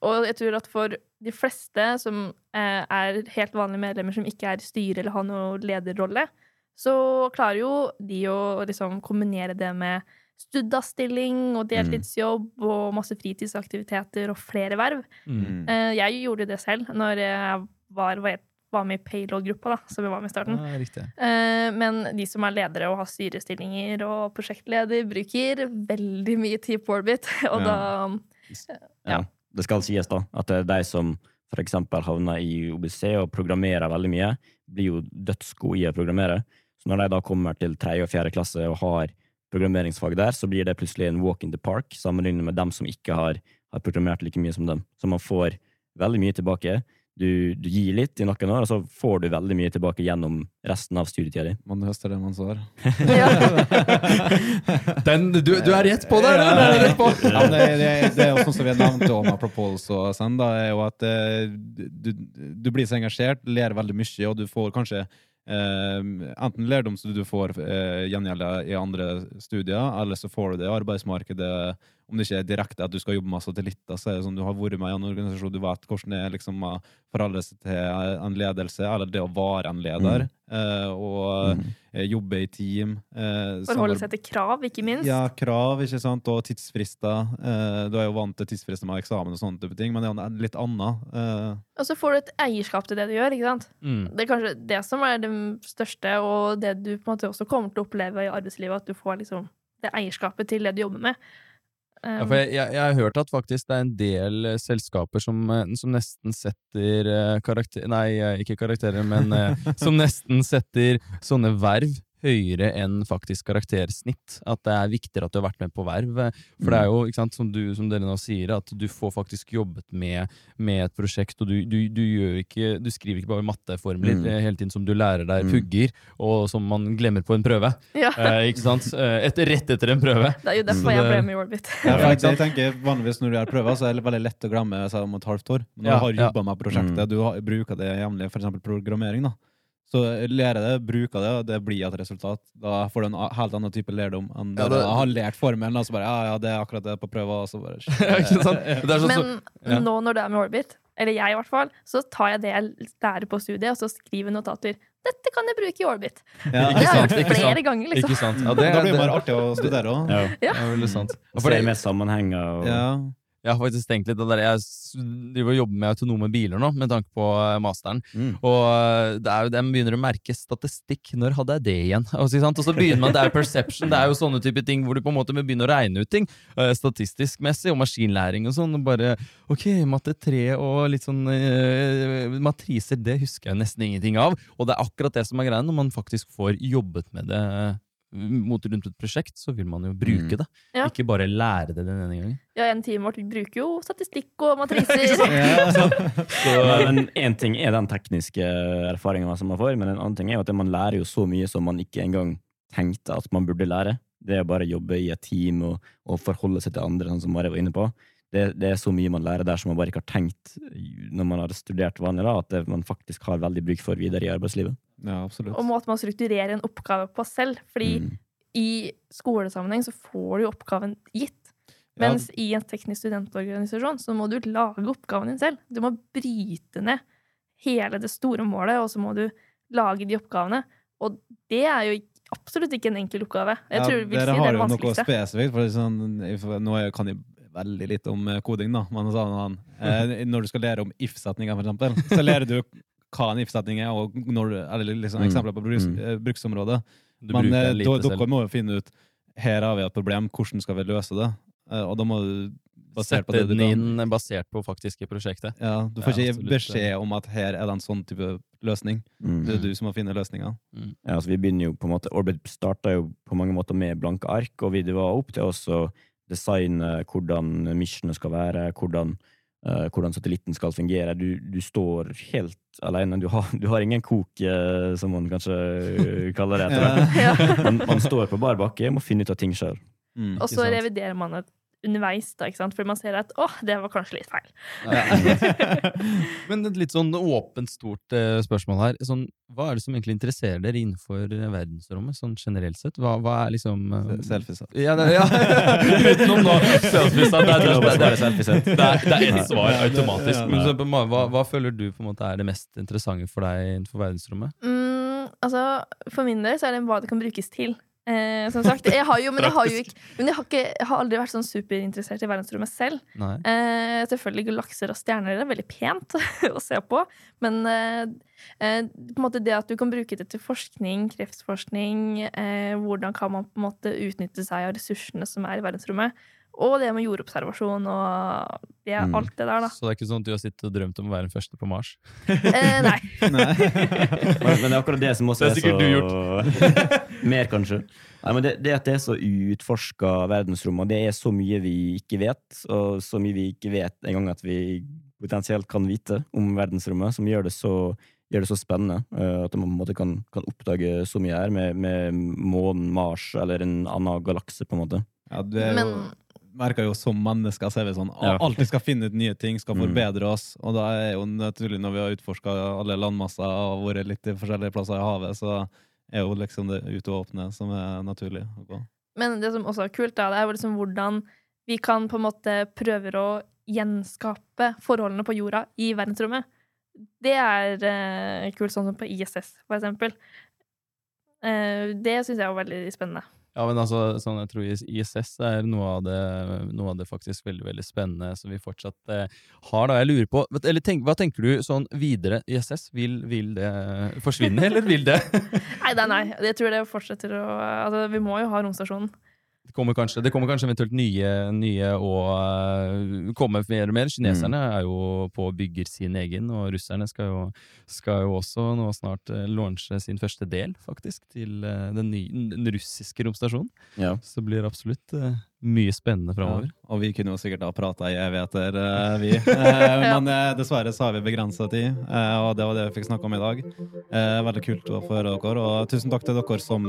og jeg tror at for de fleste som eh, er helt vanlige medlemmer som ikke er i styret eller har noen lederrolle, så klarer jo de å liksom kombinere det med studastilling og deltidsjobb og masse fritidsaktiviteter og flere verv. Mm. Eh, jeg gjorde det selv når jeg var, var var med i payload-gruppa, da, som vi var med i starten. Ja. Eh, Men de som er ledere og har styrestillinger og prosjektleder, bruker veldig mye tid på Orbit. Og Ja. da Ja. Det skal sies da, at det er de som eksempel havner i OBC og programmerer veldig mye, blir jo dødsgode i å programmere. Så når de da kommer til tredje og fjerde klasse og har programmeringsfag der, så blir det plutselig en walk in the park, sammenlignet med dem som ikke har, har programmert like mye som dem. Så man får veldig mye tilbake. Du, du gir litt i noen år, og så får du veldig mye tilbake gjennom resten av studietida di. Man høster det man sår. ja. Den, du, du er rett på der! Ja, på. Ja, det, det, det er også som vi nevnte om Apropos og sånn, da, er jo at eh, du, du blir så engasjert, ler veldig mye, og du får kanskje eh, enten lærdom som du får eh, gjengjelda i andre studier, eller så får du det i arbeidsmarkedet. Om det ikke er direkte at du skal jobbe med satellitter, så er det sånn du har vært med i en organisasjon, du vet hvordan det er liksom å forholde seg til en ledelse, eller det å være en leder, eh, og Mm. eh, jobbe i team. Eh, Forholde seg til krav, ikke minst. ja, krav, ikke sant, og tidsfrister. Eh, du er jo vant til tidsfrister med eksamen og sånne type ting, men det er litt annet. Eh, Og så får du et eierskap til det du gjør. ikke sant? Mm. Det er kanskje det som er det største, og det du på en måte også kommer til å oppleve i arbeidslivet, at du får liksom det eierskapet til det du jobber med. Um, Ja, jeg, jeg, jeg har hørt at faktisk det er en del uh, selskaper som, uh, som nesten setter uh, karakter... Nei, ikke karakterer, men som nesten setter sånne verv høyere enn faktisk karaktersnitt. At det er viktigere at du har vært med på verv. eh, For det er jo, ikke sant, som, du, som dere nå sier, at du får faktisk jobbet med, med et prosjekt, og du, du, du, gjør ikke, du skriver ikke bare matteformler Mm. eh, hele tiden som du lærer deg Mm. pugger, og som man glemmer på en prøve. ja, Eh, ikke sant? Et, rett etter en prøve. Det er jo derfor derfor jeg det- ble med i Orbit. Ja, jeg, jeg tenker Vanligvis når du gjør prøver, så er det veldig lett å glemme seg om et halvt år. Men når du har jobba med prosjektet, Mm. du har, bruker det jevnlig, f.eks. programmering, da. Så lærer jeg det, bruker det, og det blir et resultat. Da får du en helt annen type lærdom enn Ja, det- å ha lært formelen, og så bare ja, ja, det er akkurat det på prøva, og så bare Ja, ikke sant? Det er sånn, så, Men ja. nå når du er med Orbit, eller jeg i hvert fall, så tar jeg det jeg lærer på studiet, og så skriver notater. Dette kan jeg bruke i Orbit. Ja, Ikke Det har jeg sant, gjort flere ganger, liksom. Ikke sant? Ja, det, da blir det bare artig å studere òg. Ja. det er veldig sant. Og For det er med sammenhenger. Og, Ja. Jeg har faktisk tenkt litt det der, Jeg driver og jobber med autonome biler nå, med tanke på eh, masteren. Mm. Og eh, det er jo, de begynner å merke statistikk. Når hadde jeg det igjen? Og så, sant? og så begynner man, Det er perception, det er jo sånne type ting hvor du på en måte må begynne å regne ut ting. eh, statistisk messig, og maskinlæring og sånn. og bare, ok, Matte 3 og litt sånn uh, matriser, det husker jeg nesten ingenting av. Og det er akkurat det som er greia når man faktisk får jobbet med det mot rundt et prosjekt, så vil man jo bruke Mm. det. Ja. Ikke bare lære det den ene gangen. Ja, en team vårt bruker jo statistikk og matriser. Ja. Så, men én ting er den tekniske erfaringa som man får, men en annen ting er jo at man lærer jo så mye som man ikke engang tenkte at man burde lære. Det er bare å jobbe i et team og, og forholde seg til andre, sånn som Mari var inne på. Det, det er så mye man lærer der som man bare ikke har tenkt når man har studert vanlig, da, at det, man faktisk har veldig bruk for videre i arbeidslivet. Ja, absolutt. og måten man strukturerer en oppgave på selv. Fordi Mm. i skolesammenheng så får du jo oppgaven gitt. Ja. Mens i en teknisk studentorganisasjon så må du lage oppgaven din selv. Du må bryte ned hele det store målet, og så må du lage de oppgavene. Og det er jo absolutt ikke en enkel oppgave. Jeg tror si dere det har det jo noe spesifikt. For sånn, nå kan jeg veldig litt om eh, koding, da. Men sånn, når du skal lære om if-setninger, eksempel, så lærer du hva en if-setning er, og når, eller liksom Mm. eksempler på bruks, Mm. eh, bruksområdet. Du Men eh, da- dere må jo finne ut her har vi et problem, hvordan skal vi løse det? Eh, og da må du basert på Sette det du den inn basert på faktiske prosjektet. Ja, du får Ja, ikke absolutt. beskjed om at her er det en sånn type løsning. Mm. Det er du som må finne løsninga. Ja, altså vi begynner jo på en måte Orbit starta jo på mange måter med blanke ark, og vi, det var opp til oss å designe hvordan missionet skal være, hvordan, eh, hvordan satellitten skal fungere. Du, du står helt alene. Du har, du har ingen kok, uh, som man kanskje kaller det. etter. Ja. Man, man står på bar bakke må finne ut av ting sjøl. Mm, Og så reviderer man det underveis, da, ikke sant? fordi man ser at åh, det var kanskje litt feil. Men et litt sånn åpent, stort uh, spørsmål her. Sånn, hva er det som egentlig interesserer dere innenfor eh, verdensrommet, sånn generelt sett? Hva, hva er liksom uh, Selfies. Ja, det, ja. Utenom nå selfies. Det, det, det, selfiesett. det, er- det er ett svar automatisk. ja. Men så, hva, hva føler du på en måte er det mest interessante for deg innenfor verdensrommet? Mm, altså, for min del så er det hva det kan brukes til. Eh, som sagt, jeg har jo, men jeg har jo ikke, men jeg har, ikke, jeg har aldri vært sånn superinteressert i verdensrommet selv. Eh, selvfølgelig galakser og stjerner er veldig pent å se på, men eh, eh, på en måte det at du kan bruke det til forskning, kreftforskning, eh, hvordan kan man på en måte utnytte seg av ressursene som er i verdensrommet, og det med jordobservasjon og ja, Mm. alt det der, da. Så det er ikke sånn at du har sittet og drømt om å være den første på Mars? Eh, nei. Nei. Men, det er akkurat det som også Det er er så Mer, kanskje. Nei, men det, det at det er så uutforska verdensrom, og det er så mye vi ikke vet, og så mye vi ikke vet engang at vi potensielt kan vite om verdensrommet, som gjør det så, gjør det så spennende. eh, at man på en måte kan, kan oppdage så mye her, med, med månen, Mars eller en annen galakse, på en måte. Ja, det er jo, Men merker jo som mennesker så er vi sånn Ja. alltid skal finne ut nye ting, skal Mm. forbedre oss. Og da er jo naturlig, når vi har utforska alle landmasser og vært litt i forskjellige plasser i havet, så er jo liksom det ute og åpne som er naturlig å gå. Men det som også er kult, da, det er jo liksom hvordan vi kan på en måte prøve å gjenskape forholdene på jorda i verdensrommet. Det er eh, kult, sånn som på ISS, for eksempel. Eh, det syns jeg er veldig spennende. Ja, men altså, sånn, jeg tror ISS er noe av det, noe av det faktisk veldig veldig spennende som vi fortsatt eh, har. da, Jeg lurer på, eller tenk, Hva tenker du sånn videre? ISS, vil, vil det forsvinne, eller vil det Nei, nei, nei. Jeg tror det fortsetter å Altså, vi må jo ha romstasjonen. Det kommer kanskje, det kommer kanskje eventuelt nye, nye og uh, kommer mer og mer. Kineserne Mm. er jo på og bygger sin egen, og russerne skal jo, skal jo også nå snart uh, launche sin første del, faktisk, til eh, den, nye, den russiske romstasjonen. Ja. Så det blir absolutt eh, mye spennende framover. Ja, og vi kunne jo sikkert ha prata i evigheter, uh, vi. Uh, men uh, dessverre så har vi begrensa tid, og det var det vi fikk snakke om i dag. Veldig kult å få høre dere, og tusen takk til dere som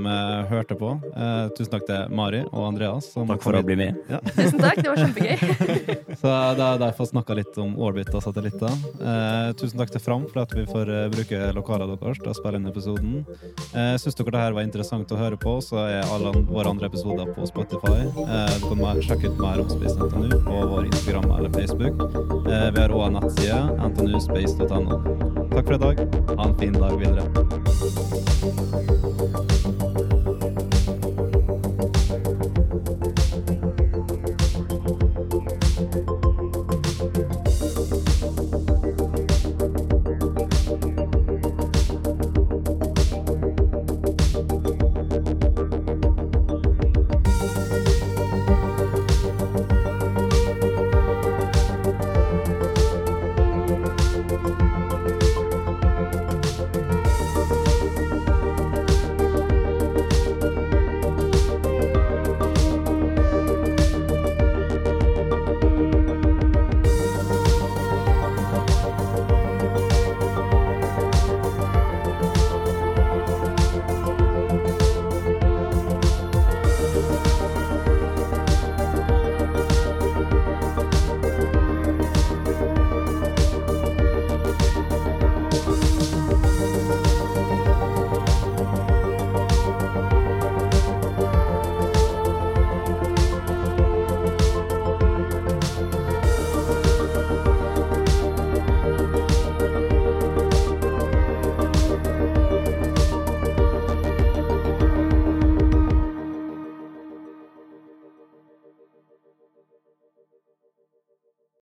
hørte på. Eh, tusen takk til Mari og Andreas. Som Takk for å bli med. Tusen takk, det var kjempegøy. Så da har jeg fått snakka litt om orbit og satellitter. Eh, tusen takk til Fram for at vi får bruke lokalene deres til å spille inn episoden. Uh, Syns dere det her var interessant å høre på, så er alle våre andre episoder på Spotify. Eh, mer- ut mer om Space NTNU på vår Instagram eller Facebook. Eh, vi har òg en nettside, ntnuspace.no. Takk for i dag. Ha en fin dag videre.